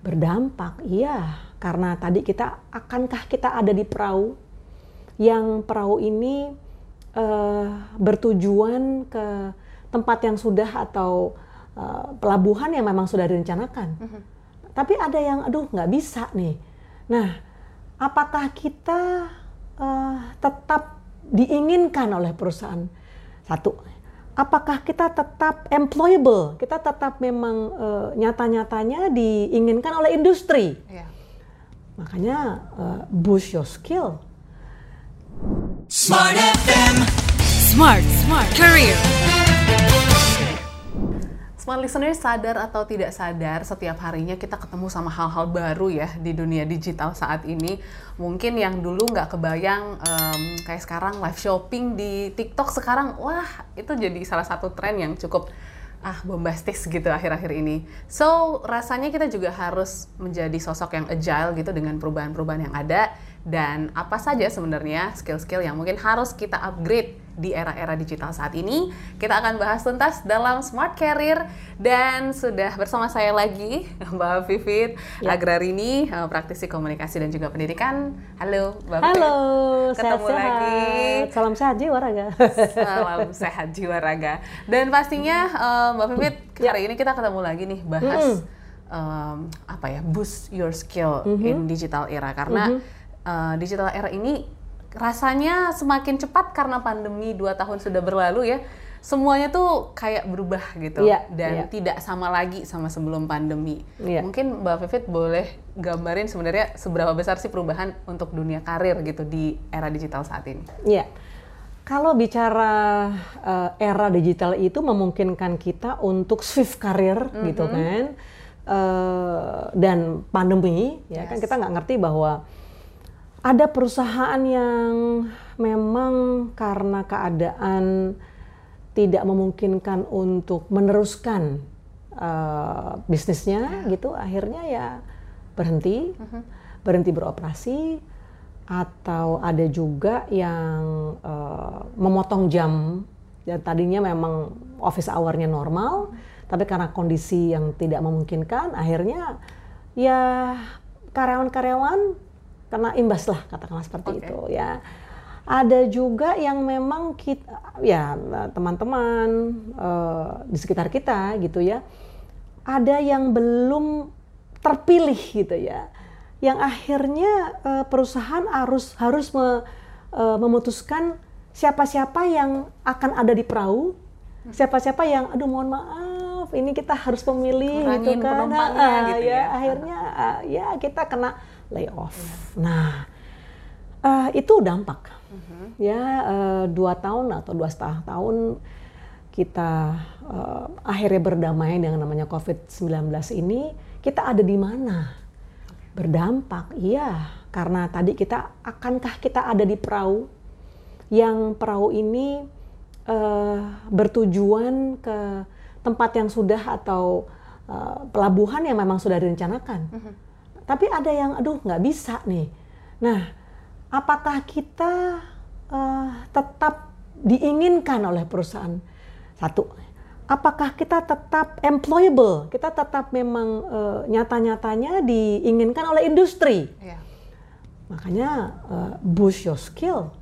Berdampak, iya. Karena tadi kita, akankah kita ada di perahu yang perahu ini uh, bertujuan ke tempat yang sudah atau uh, pelabuhan yang memang sudah direncanakan. Mm -hmm. Tapi ada yang, aduh nggak bisa nih. Nah, apakah kita uh, tetap diinginkan oleh perusahaan? Satu, apakah kita tetap employable? Kita tetap memang uh, nyata-nyatanya diinginkan oleh industri. Yeah. Makanya uh, boost your skill. Smart FM. Smart, smart career. Smart listener sadar atau tidak sadar setiap harinya kita ketemu sama hal-hal baru ya di dunia digital saat ini. Mungkin yang dulu nggak kebayang um, kayak sekarang live shopping di TikTok sekarang wah itu jadi salah satu tren yang cukup ah bombastis gitu akhir-akhir ini. So rasanya kita juga harus menjadi sosok yang agile gitu dengan perubahan-perubahan yang ada dan apa saja sebenarnya skill-skill yang mungkin harus kita upgrade di era-era digital saat ini. Kita akan bahas tuntas dalam Smart Career dan sudah bersama saya lagi Mbak Vivit ya. Agrarini, eh, praktisi komunikasi dan juga pendidikan. Halo Mbak Vivit. Halo, ketemu sehat, lagi. Salam sehat jiwa raga. Salam sehat jiwa raga. Dan pastinya eh, Mbak Vivit ya. hari ini kita ketemu lagi nih bahas mm -hmm. um, apa ya boost your skill mm -hmm. in digital era karena mm -hmm. uh, digital era ini rasanya semakin cepat karena pandemi dua tahun sudah berlalu ya semuanya tuh kayak berubah gitu yeah, dan yeah. tidak sama lagi sama sebelum pandemi. Yeah. Mungkin Mbak Vivit boleh gambarin sebenarnya seberapa besar sih perubahan untuk dunia karir gitu di era digital saat ini? Iya. Yeah. Kalau bicara uh, era digital itu memungkinkan kita untuk shift karir mm -hmm. gitu kan. Uh, dan pandemi ya kan yes. kan kita nggak ngerti bahwa ada perusahaan yang memang karena keadaan tidak memungkinkan untuk meneruskan uh, bisnisnya yeah. gitu akhirnya ya berhenti -huh. berhenti beroperasi atau ada juga yang uh, memotong jam dan tadinya memang office hournya normal tapi karena kondisi yang tidak memungkinkan akhirnya ya karyawan-karyawan karena imbas lah katakanlah seperti okay. itu ya. Ada juga yang memang kita ya teman-teman uh, di sekitar kita gitu ya ada yang belum terpilih gitu ya yang akhirnya uh, perusahaan harus harus me, uh, memutuskan siapa-siapa yang akan ada di perahu siapa-siapa yang aduh mohon maaf ini kita harus memilih gitu kan. nah, gitu ya, ya. Akhirnya uh, ya kita kena layoff. Nah, uh, itu dampak. Uh-huh. Ya, uh, dua tahun atau dua setengah tahun kita uh, akhirnya berdamai dengan namanya COVID-19 ini, kita ada di mana? Berdampak, iya. Karena tadi kita, akankah kita ada di perahu? Yang perahu ini uh, bertujuan ke tempat yang sudah atau uh, pelabuhan yang memang sudah direncanakan. Uh-huh tapi ada yang aduh nggak bisa nih. Nah, apakah kita uh, tetap diinginkan oleh perusahaan? Satu, apakah kita tetap employable? Kita tetap memang uh, nyata-nyatanya diinginkan oleh industri. Yeah. Makanya uh, boost your skill.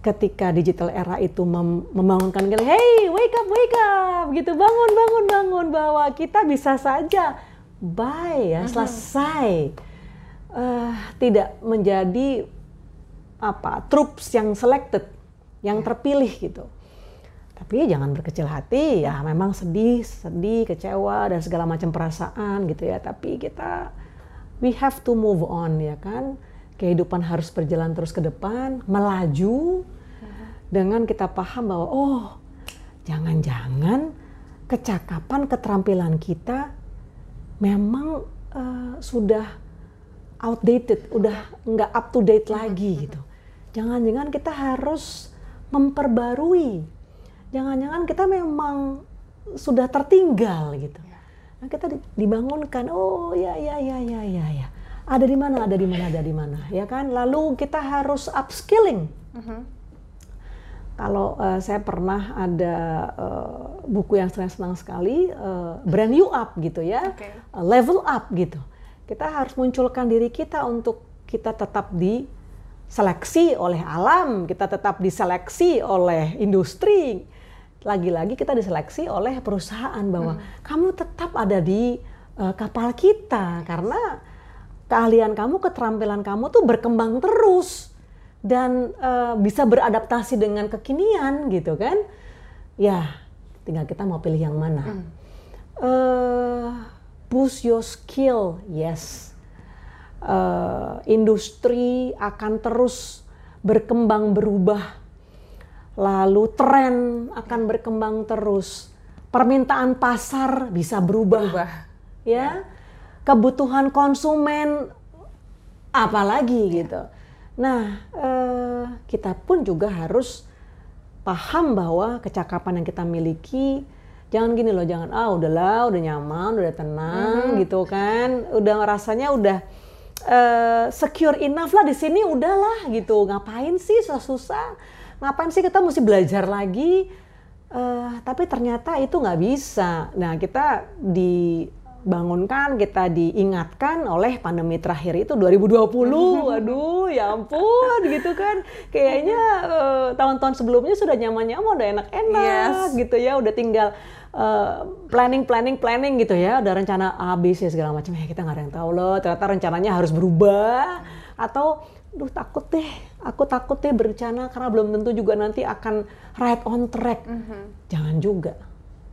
Ketika digital era itu mem membangunkan kita, hey wake up wake up, gitu bangun bangun bangun bahwa kita bisa saja bye ya, selesai. Uh, tidak menjadi apa troops yang selected, yang ya. terpilih gitu. Tapi jangan berkecil hati ya, memang sedih, sedih, kecewa dan segala macam perasaan gitu ya. Tapi kita we have to move on ya kan. Kehidupan harus berjalan terus ke depan, melaju dengan kita paham bahwa oh, jangan-jangan kecakapan, keterampilan kita memang uh, sudah outdated, udah nggak up to date lagi gitu. Jangan-jangan kita harus memperbarui. Jangan-jangan kita memang sudah tertinggal gitu. Nah, kita dibangunkan, oh ya ya ya ya ya ya. Ada di mana, ada di mana, ada di mana, ya kan? Lalu kita harus upskilling. Uh -huh. Kalau uh, saya pernah ada uh, buku yang saya senang sekali, uh, brand new up gitu ya, okay. uh, level up gitu. Kita harus munculkan diri kita untuk kita tetap diseleksi oleh alam, kita tetap diseleksi oleh industri. Lagi-lagi kita diseleksi oleh perusahaan bahwa hmm. kamu tetap ada di uh, kapal kita karena keahlian kamu, keterampilan kamu tuh berkembang terus dan uh, bisa beradaptasi dengan kekinian gitu kan. Ya tinggal kita mau pilih yang mana. Mm. uh, boost your skill yes. Uh, industri akan terus berkembang berubah. Lalu tren akan berkembang terus. Permintaan pasar bisa berubah, berubah. ya. Kebutuhan konsumen apalagi ya. gitu Nah, eh, kita pun juga harus paham bahwa kecakapan yang kita miliki jangan gini loh, jangan ah udahlah, udah nyaman, udah tenang hmm. gitu kan, udah rasanya udah uh, secure enough lah di sini udahlah gitu. Ngapain sih susah-susah? Ngapain sih kita mesti belajar lagi? Uh, tapi ternyata itu nggak bisa. Nah kita di bangunkan, kita diingatkan oleh pandemi terakhir itu 2020. Waduh, ya ampun gitu kan. Kayaknya uh, tahun-tahun sebelumnya sudah nyaman-nyaman, udah enak-enak yes. gitu ya, udah tinggal uh, planning planning planning gitu ya, udah rencana A, B, C segala macam ya kita nggak ada yang tahu loh. Ternyata rencananya harus berubah atau duh takut deh, aku takut deh berencana karena belum tentu juga nanti akan right on track. Mm -hmm. Jangan juga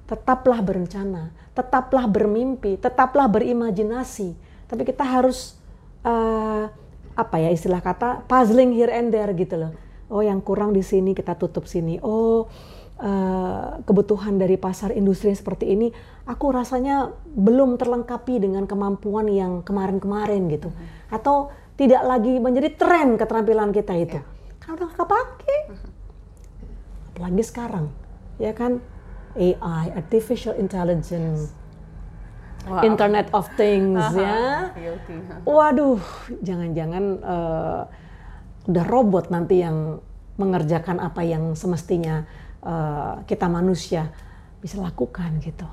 tetaplah berencana, tetaplah bermimpi, tetaplah berimajinasi. Tapi kita harus uh, apa ya istilah kata puzzling here and there gitu loh. Oh yang kurang di sini kita tutup sini. Oh uh, kebutuhan dari pasar industri seperti ini, aku rasanya belum terlengkapi dengan kemampuan yang kemarin-kemarin gitu. Hmm. Atau tidak lagi menjadi tren keterampilan kita itu. Ya. Karena udah kepake. Hmm. Apalagi sekarang, ya kan AI, artificial intelligence, wow. Internet of Things uh -huh. ya. Waduh, jangan-jangan uh, udah robot nanti yang mengerjakan apa yang semestinya uh, kita manusia bisa lakukan gitu.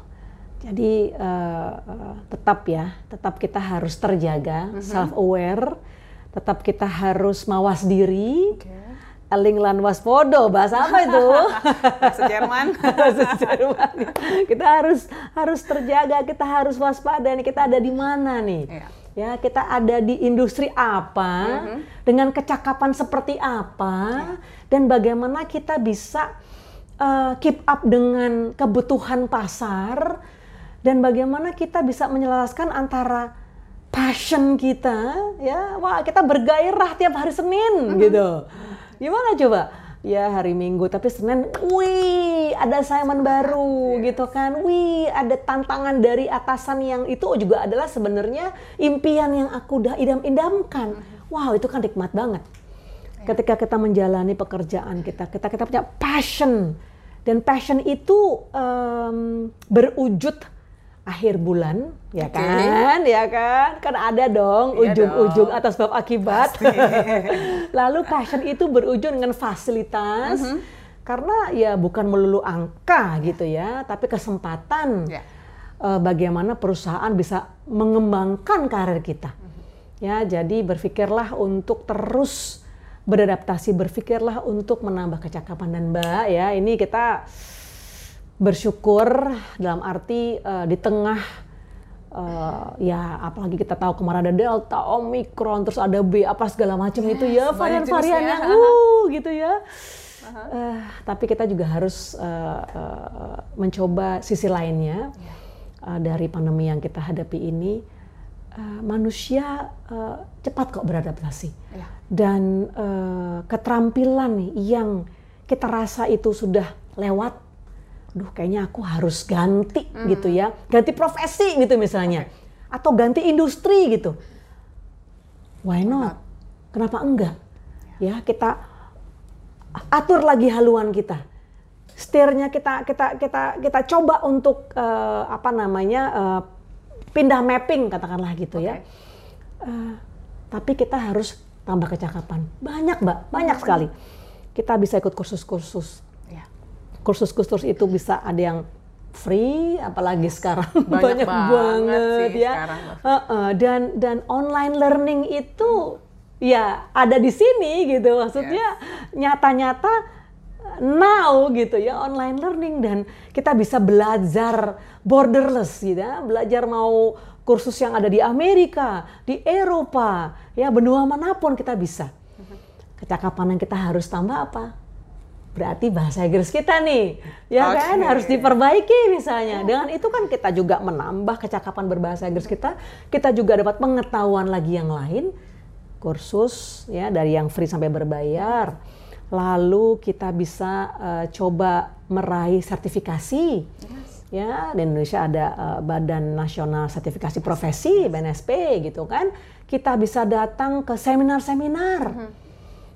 Jadi uh, uh, tetap ya, tetap kita harus terjaga, uh -huh. self aware, tetap kita harus mawas diri. Okay Eling lan waspodo, bahasa apa itu? bahasa Jerman. bahasa Jerman. Kita harus harus terjaga, kita harus waspada nih kita ada di mana nih. Iya. Ya, kita ada di industri apa, mm -hmm. dengan kecakapan seperti apa, yeah. dan bagaimana kita bisa uh, keep up dengan kebutuhan pasar, dan bagaimana kita bisa menyelaraskan antara passion kita, ya, wah kita bergairah tiap hari Senin mm -hmm. gitu Gimana coba? Ya hari Minggu, tapi Senin, wih ada sayaman baru yes. gitu kan. Wih ada tantangan dari atasan yang itu juga adalah sebenarnya impian yang aku udah idam-idamkan. Mm-hmm. Wow itu kan nikmat banget. Iya. Ketika kita menjalani pekerjaan kita, kita kita punya passion dan passion itu um, berwujud akhir bulan, ya okay. kan, ya kan, kan ada dong iya ujung-ujung iya atas bab akibat. Lalu passion itu berujung dengan fasilitas, mm -hmm. karena ya bukan melulu angka yeah. gitu ya, tapi kesempatan yeah. uh, bagaimana perusahaan bisa mengembangkan karir kita. Mm -hmm. Ya, jadi berpikirlah untuk terus beradaptasi, berpikirlah untuk menambah kecakapan dan mbak ya, ini kita bersyukur dalam arti uh, di tengah uh, ya apalagi kita tahu kemarin ada delta, omikron, terus ada B apa segala macam yes, itu ya varian-varian yang uh gitu ya. Uh, uh, tapi kita juga harus uh, uh, mencoba sisi lainnya uh, dari pandemi yang kita hadapi ini. Uh, manusia uh, cepat kok beradaptasi yeah. dan uh, keterampilan yang kita rasa itu sudah lewat duh kayaknya aku harus ganti hmm. gitu ya, ganti profesi gitu misalnya, okay. atau ganti industri gitu. Why not? Kenapa enggak? Ya kita atur lagi haluan kita, setirnya kita kita kita kita coba untuk uh, apa namanya uh, pindah mapping katakanlah gitu okay. ya. Uh, tapi kita harus tambah kecakapan. Banyak mbak, banyak sekali. kita bisa ikut kursus-kursus. Kursus-kursus itu bisa ada yang free, apalagi sekarang Banyak banyak, banget banget sih ya. sekarang, Mbak. Heeh, dan dan online learning itu ya ada di sini gitu. Maksudnya nyata-nyata now gitu ya online learning dan kita bisa belajar borderless gitu ya. Belajar mau kursus yang ada di Amerika, di Eropa, ya benua mana pun kita bisa. Kecakapan yang kita harus tambah apa? Berarti bahasa Inggris kita nih, ya Oke. kan harus diperbaiki misalnya. Dengan itu kan kita juga menambah kecakapan berbahasa Inggris kita. Kita juga dapat pengetahuan lagi yang lain, kursus ya dari yang free sampai berbayar. Lalu kita bisa eh, coba meraih sertifikasi. Ya, di Indonesia ada eh, Badan Nasional Sertifikasi Profesi (BNSP) gitu kan. Kita bisa datang ke seminar-seminar.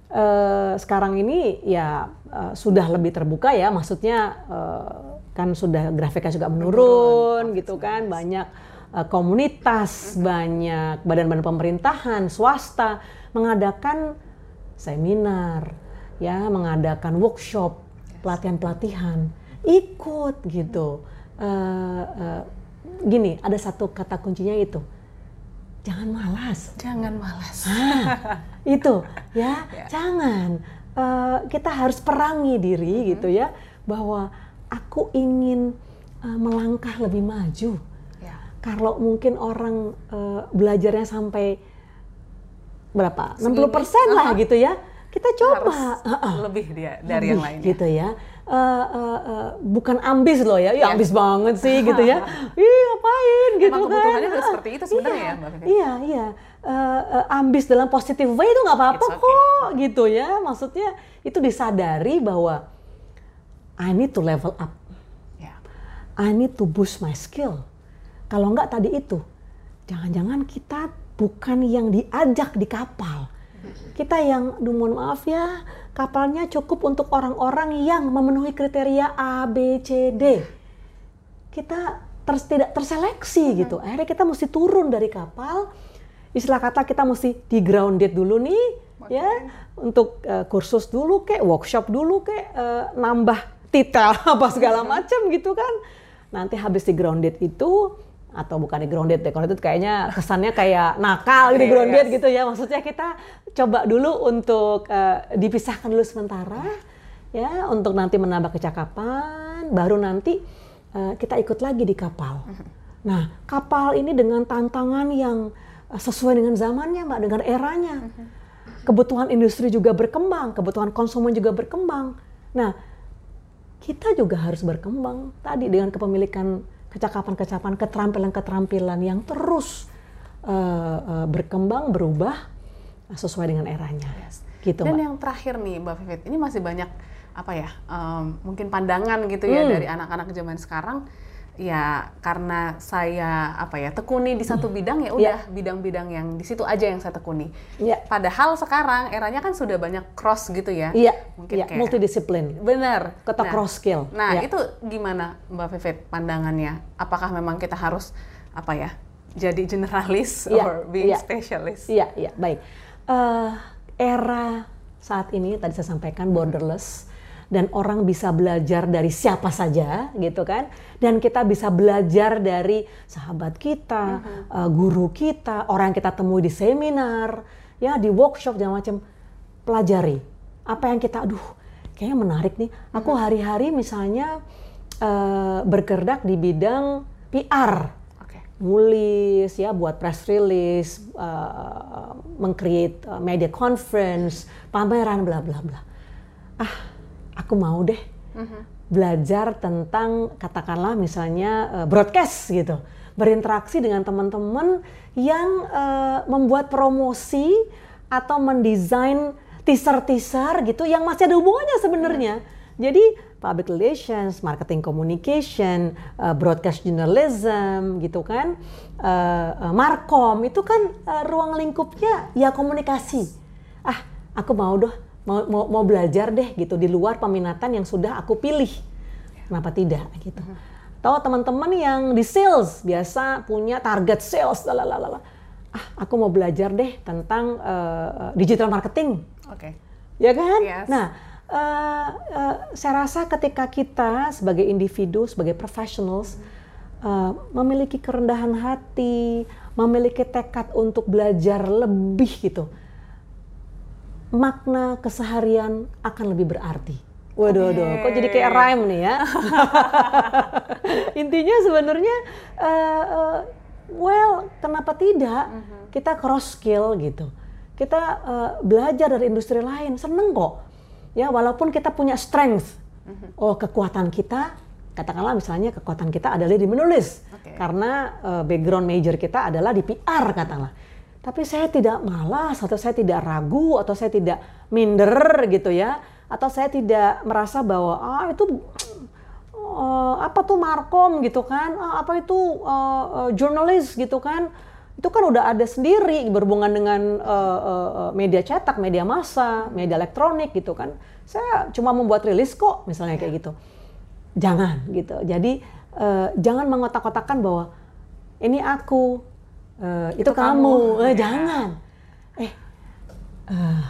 Eh, sekarang ini ya eh, sudah lebih terbuka ya, maksudnya eh, kan sudah grafiknya juga menurun gitu kan, banyak eh, komunitas, banyak badan-badan pemerintahan, swasta mengadakan seminar, ya mengadakan workshop, pelatihan-pelatihan, ikut gitu. Eh, eh, gini, ada satu kata kuncinya itu, jangan malas. Jangan malas. Ah, itu ya, jangan Eh, kita harus perangi diri gitu ya bahwa aku ingin eh, melangkah lebih maju. Ya. Kalau mungkin orang eh, belajarnya sampai berapa? Segini, 60% lah aha. gitu ya. Kita coba Harus Heeh. lebih dia dari yang Lebih lainnya. gitu ya. Eh, eh, bukan ambis loh ya, ya Ya. ambis banget sih gitu ya. Ih ngapain gitu Emang kan. kebutuhannya udah seperti itu sebenarnya iya, ya, Mbak Vivi? Iya, iya. Eh, eh, ambis dalam positive way itu nggak apa-apa okay. kok gitu ya. Maksudnya itu disadari bahwa I need to level up. Ya. I need to boost my skill. Kalau nggak tadi itu, jangan-jangan kita bukan yang diajak di kapal. Kita yang, duh mohon maaf ya, kapalnya cukup untuk orang-orang yang memenuhi kriteria A, B, C, D. Kita ter- tidak terseleksi gitu. Akhirnya kita mesti turun dari kapal. Istilah kata kita mesti di grounded dulu nih, ya, untuk eh, kursus dulu kek, workshop dulu kek, eh, nambah titel apa segala macam gitu kan. Nanti habis di grounded itu atau bukan di grounded deh, kalau itu kayaknya kesannya kayak nakal gitu grounded yes. gitu ya. Maksudnya kita coba dulu untuk eh, dipisahkan dulu sementara ya untuk nanti menambah kecakapan, baru nanti eh, kita ikut lagi di kapal. Nah, kapal ini dengan tantangan yang eh, sesuai dengan zamannya, Mbak, dengan eranya. Kebutuhan industri juga berkembang, kebutuhan konsumen juga berkembang. Nah, kita juga harus berkembang tadi dengan kepemilikan kecakapan-kecakapan, keterampilan-keterampilan yang terus eh, eh, berkembang, berubah eh, sesuai dengan eranya. Yes. Gitu, Dan Mbak. yang terakhir nih, Mbak Vivit, ini masih banyak apa ya, em, mungkin pandangan gitu ya Hmm. dari anak-anak zaman sekarang. Ya karena saya apa ya tekuni di satu bidang ya udah bidang-bidang yang di situ aja yang saya tekuni. Iya. Padahal sekarang eranya kan sudah banyak cross gitu ya. Iya, Mungkin iya, kayak multidisiplin. benar. Kata Nah, cross skill. Nah, Iya. itu gimana Mbak Vivit pandangannya? Apakah memang kita harus apa ya? Jadi generalis Iya, or being iya. specialist? Iya, iya, baik. Eh, era saat ini tadi saya sampaikan borderless dan orang bisa belajar dari siapa saja gitu kan dan kita bisa belajar dari sahabat kita, eh, guru kita, orang yang kita temui di seminar, ya di workshop dan macam pelajari apa yang kita aduh kayaknya menarik nih. Aku hari-hari misalnya eh, bergerak di bidang PR Oke. nulis ya buat press release, uh, mengcreate uh, media conference, pameran bla bla bla. Ah, aku mau deh belajar tentang katakanlah misalnya uh, broadcast gitu, berinteraksi dengan teman-teman yang uh, membuat promosi atau mendesain teaser-teaser gitu yang masih ada hubungannya sebenarnya. Jadi public relations, marketing communication, uh, broadcast journalism gitu kan, uh, uh, markom itu kan uh, ruang lingkupnya ya komunikasi. Ah, aku mau doh mau, mau mau belajar deh gitu di luar peminatan yang sudah aku pilih. Kenapa tidak gitu. Atau teman-teman yang di sales biasa punya target sales lalalala. Ah, aku mau belajar deh tentang uh, digital marketing Oke. ya kan? Yes. Nah, uh, uh, saya rasa ketika kita sebagai individu, sebagai professionals uh, memiliki kerendahan hati, memiliki tekad untuk belajar lebih gitu, makna keseharian akan lebih berarti. Waduh, okay. waduh, kok jadi kayak rhyme nih ya. Intinya sebenarnya, uh, uh, well, kenapa tidak? Uh -huh. Kita cross skill gitu. Kita uh, belajar dari industri lain, seneng kok. Ya, walaupun kita punya strength. Uh -huh. Oh, kekuatan kita, katakanlah misalnya kekuatan kita adalah di menulis. Okay. Karena uh, background major kita adalah di PR, katakanlah. Tapi saya tidak malas, atau saya tidak ragu, atau saya tidak minder gitu ya atau saya tidak merasa bahwa ah itu uh, apa tuh markom gitu kan ah, apa itu uh, uh, jurnalis gitu kan itu kan udah ada sendiri berhubungan dengan uh, uh, media cetak, media massa, media elektronik gitu kan. Saya cuma membuat rilis kok, misalnya kayak gitu. Jangan gitu. Jadi uh, jangan mengotak-kotakan bahwa ini aku, uh, itu, itu kamu. kamu. Eh, jangan. Eh, uh,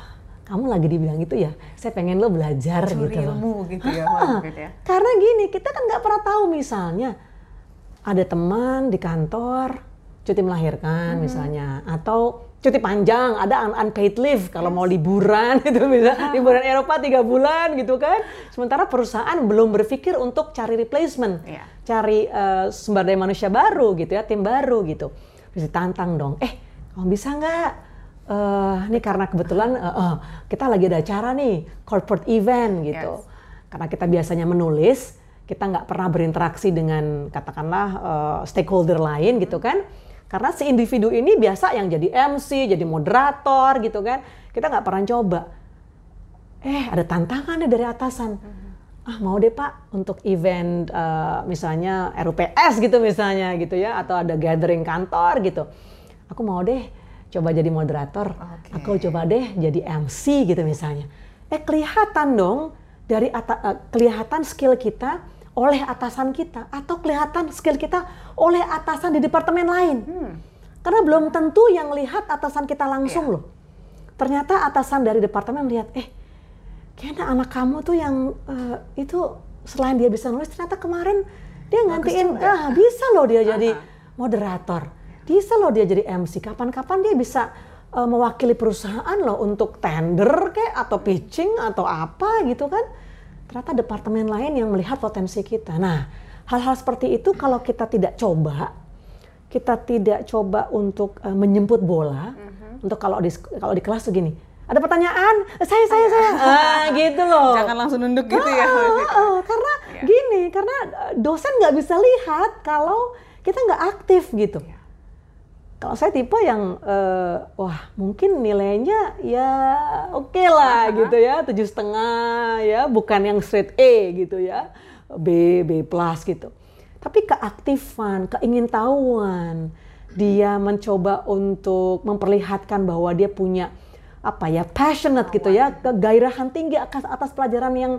kamu lagi dibilang gitu ya, saya pengen lo belajar Curi gitu ilmu gitu ya, ah, gitu ya. Karena gini, kita kan nggak pernah tahu misalnya ada teman di kantor cuti melahirkan hmm. misalnya, atau cuti panjang, ada un unpaid leave kalau yes. mau liburan itu bisa ah. liburan Eropa tiga bulan gitu kan. Sementara perusahaan belum berpikir untuk cari replacement, yeah. cari uh, sumber daya manusia baru gitu ya, tim baru gitu. Bisa tantang dong, eh kamu bisa nggak uh, ini karena kebetulan uh, uh, kita lagi ada acara nih corporate event gitu. Yes. Karena kita biasanya menulis, kita nggak pernah berinteraksi dengan katakanlah uh, stakeholder lain gitu kan. Karena si individu ini biasa yang jadi MC, jadi moderator gitu kan. Kita nggak pernah coba. Eh ada tantangan nih dari atasan. Ah mau deh pak untuk event uh, misalnya RUPS gitu misalnya gitu ya atau ada gathering kantor gitu. Aku mau deh coba jadi moderator, okay. aku coba deh jadi MC gitu misalnya. Eh kelihatan dong dari uh, kelihatan skill kita oleh atasan kita atau kelihatan skill kita oleh atasan di departemen lain. Hmm. Karena belum tentu yang lihat atasan kita langsung yeah. loh. Ternyata atasan dari departemen melihat, eh kayaknya anak kamu tuh yang uh, itu selain dia bisa nulis ternyata kemarin dia ngantiin ah bisa loh dia jadi moderator bisa loh dia jadi MC. Kapan-kapan dia bisa uh, mewakili perusahaan loh untuk tender kayak atau pitching atau apa gitu kan. Ternyata departemen lain yang melihat potensi kita. Nah, hal-hal seperti itu kalau kita tidak coba, kita tidak coba untuk uh, menjemput bola. Uh-huh. Untuk kalau di kalau di kelas tuh gini, ada pertanyaan, saya saya saya, ah, gitu loh. Jangan langsung nunduk gitu ya. Ah, karena yeah. gini, karena dosen nggak bisa lihat kalau kita nggak aktif gitu. Yeah kalau saya tipe yang uh, wah mungkin nilainya ya oke okay lah uh-huh. gitu ya tujuh setengah ya bukan yang straight A gitu ya B B plus gitu tapi keaktifan keingintahuan dia mencoba untuk memperlihatkan bahwa dia punya apa ya passionate gitu ya kegairahan tinggi atas atas pelajaran yang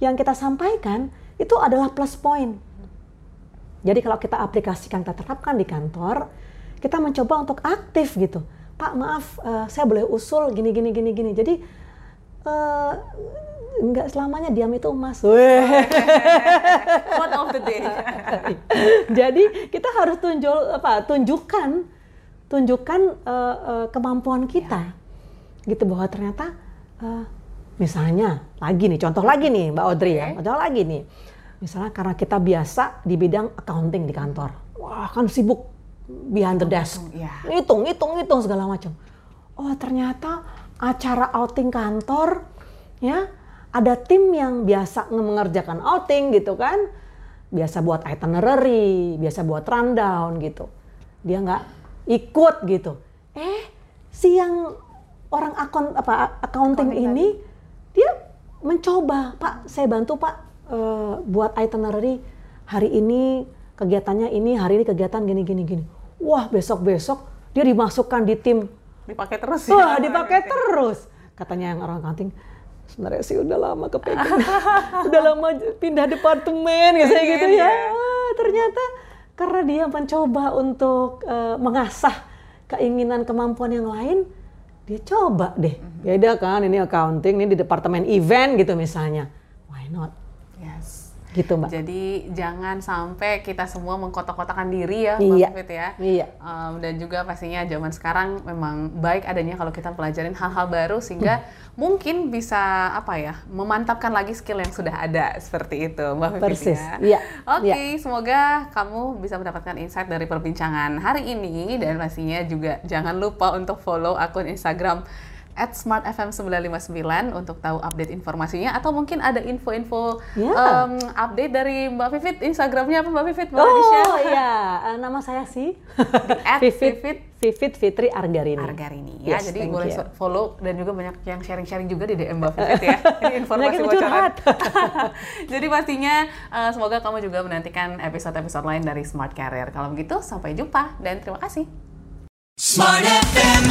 yang kita sampaikan itu adalah plus point jadi kalau kita aplikasikan kita terapkan di kantor kita mencoba untuk aktif gitu. Pak maaf, uh, saya boleh usul gini gini gini gini. Jadi uh, nggak selamanya diam itu emas. What of the day. Jadi kita harus tunjuk apa? Tunjukkan, tunjukkan uh, uh, kemampuan kita, yeah. Gitu bahwa ternyata, uh, misalnya lagi nih, contoh lagi nih Mbak Audrey okay. ya, contoh lagi nih, misalnya karena kita biasa di bidang accounting di kantor, wah kan sibuk behind the desk. Iya. Hitung, hitung, hitung segala macam. Oh, ternyata acara outing kantor ya ada tim yang biasa mengerjakan outing gitu kan. Biasa buat itinerary, biasa buat rundown gitu. Dia nggak ikut gitu. Eh, si yang orang akun apa accounting ini tadi. dia mencoba, Pak, saya bantu Pak uh, buat itinerary hari ini kegiatannya ini, hari ini kegiatan gini gini gini wah besok-besok dia dimasukkan di tim. Dipakai terus ya? Wah, dipakai terus. Katanya yang orang kanting, sebenarnya sih udah lama kepengen, udah lama pindah departemen, kayak gitu ya. Wah, ternyata karena dia mencoba untuk uh, mengasah keinginan kemampuan yang lain, dia coba deh. Beda kan ini accounting, ini di departemen event gitu misalnya. Why not? Yes. Gitu mbak. Jadi jangan sampai kita semua mengkotak-kotakan diri ya, Iya. Mbak Vivit ya. Iya. Um, dan juga pastinya zaman sekarang memang baik adanya kalau kita pelajarin hal-hal baru sehingga mungkin bisa apa ya memantapkan lagi skill yang sudah ada seperti itu, Mbak Vivit Persis. ya. Iya. Oke, Iya. semoga kamu bisa mendapatkan insight dari perbincangan hari ini dan pastinya juga jangan lupa untuk follow akun Instagram at smartfm959 untuk tahu update informasinya. Atau mungkin ada info-info Ya. em, update dari Mbak Vivit Instagramnya apa Mbak Vivit boleh di-share? Oh iya, Eh, nama saya sih at Vivit, Vivit Vivit Fitri Argarini. Argarini. Ya Yes, jadi boleh you. follow dan juga banyak yang sharing-sharing juga di DM Mbak Vivit ya. Ini informasi bocoran. jadi pastinya eh, semoga kamu juga menantikan episode-episode lain dari Smart Career kalau begitu sampai jumpa dan terima kasih. Smart FM.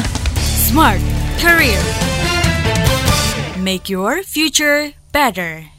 Smart Career. Make your future better.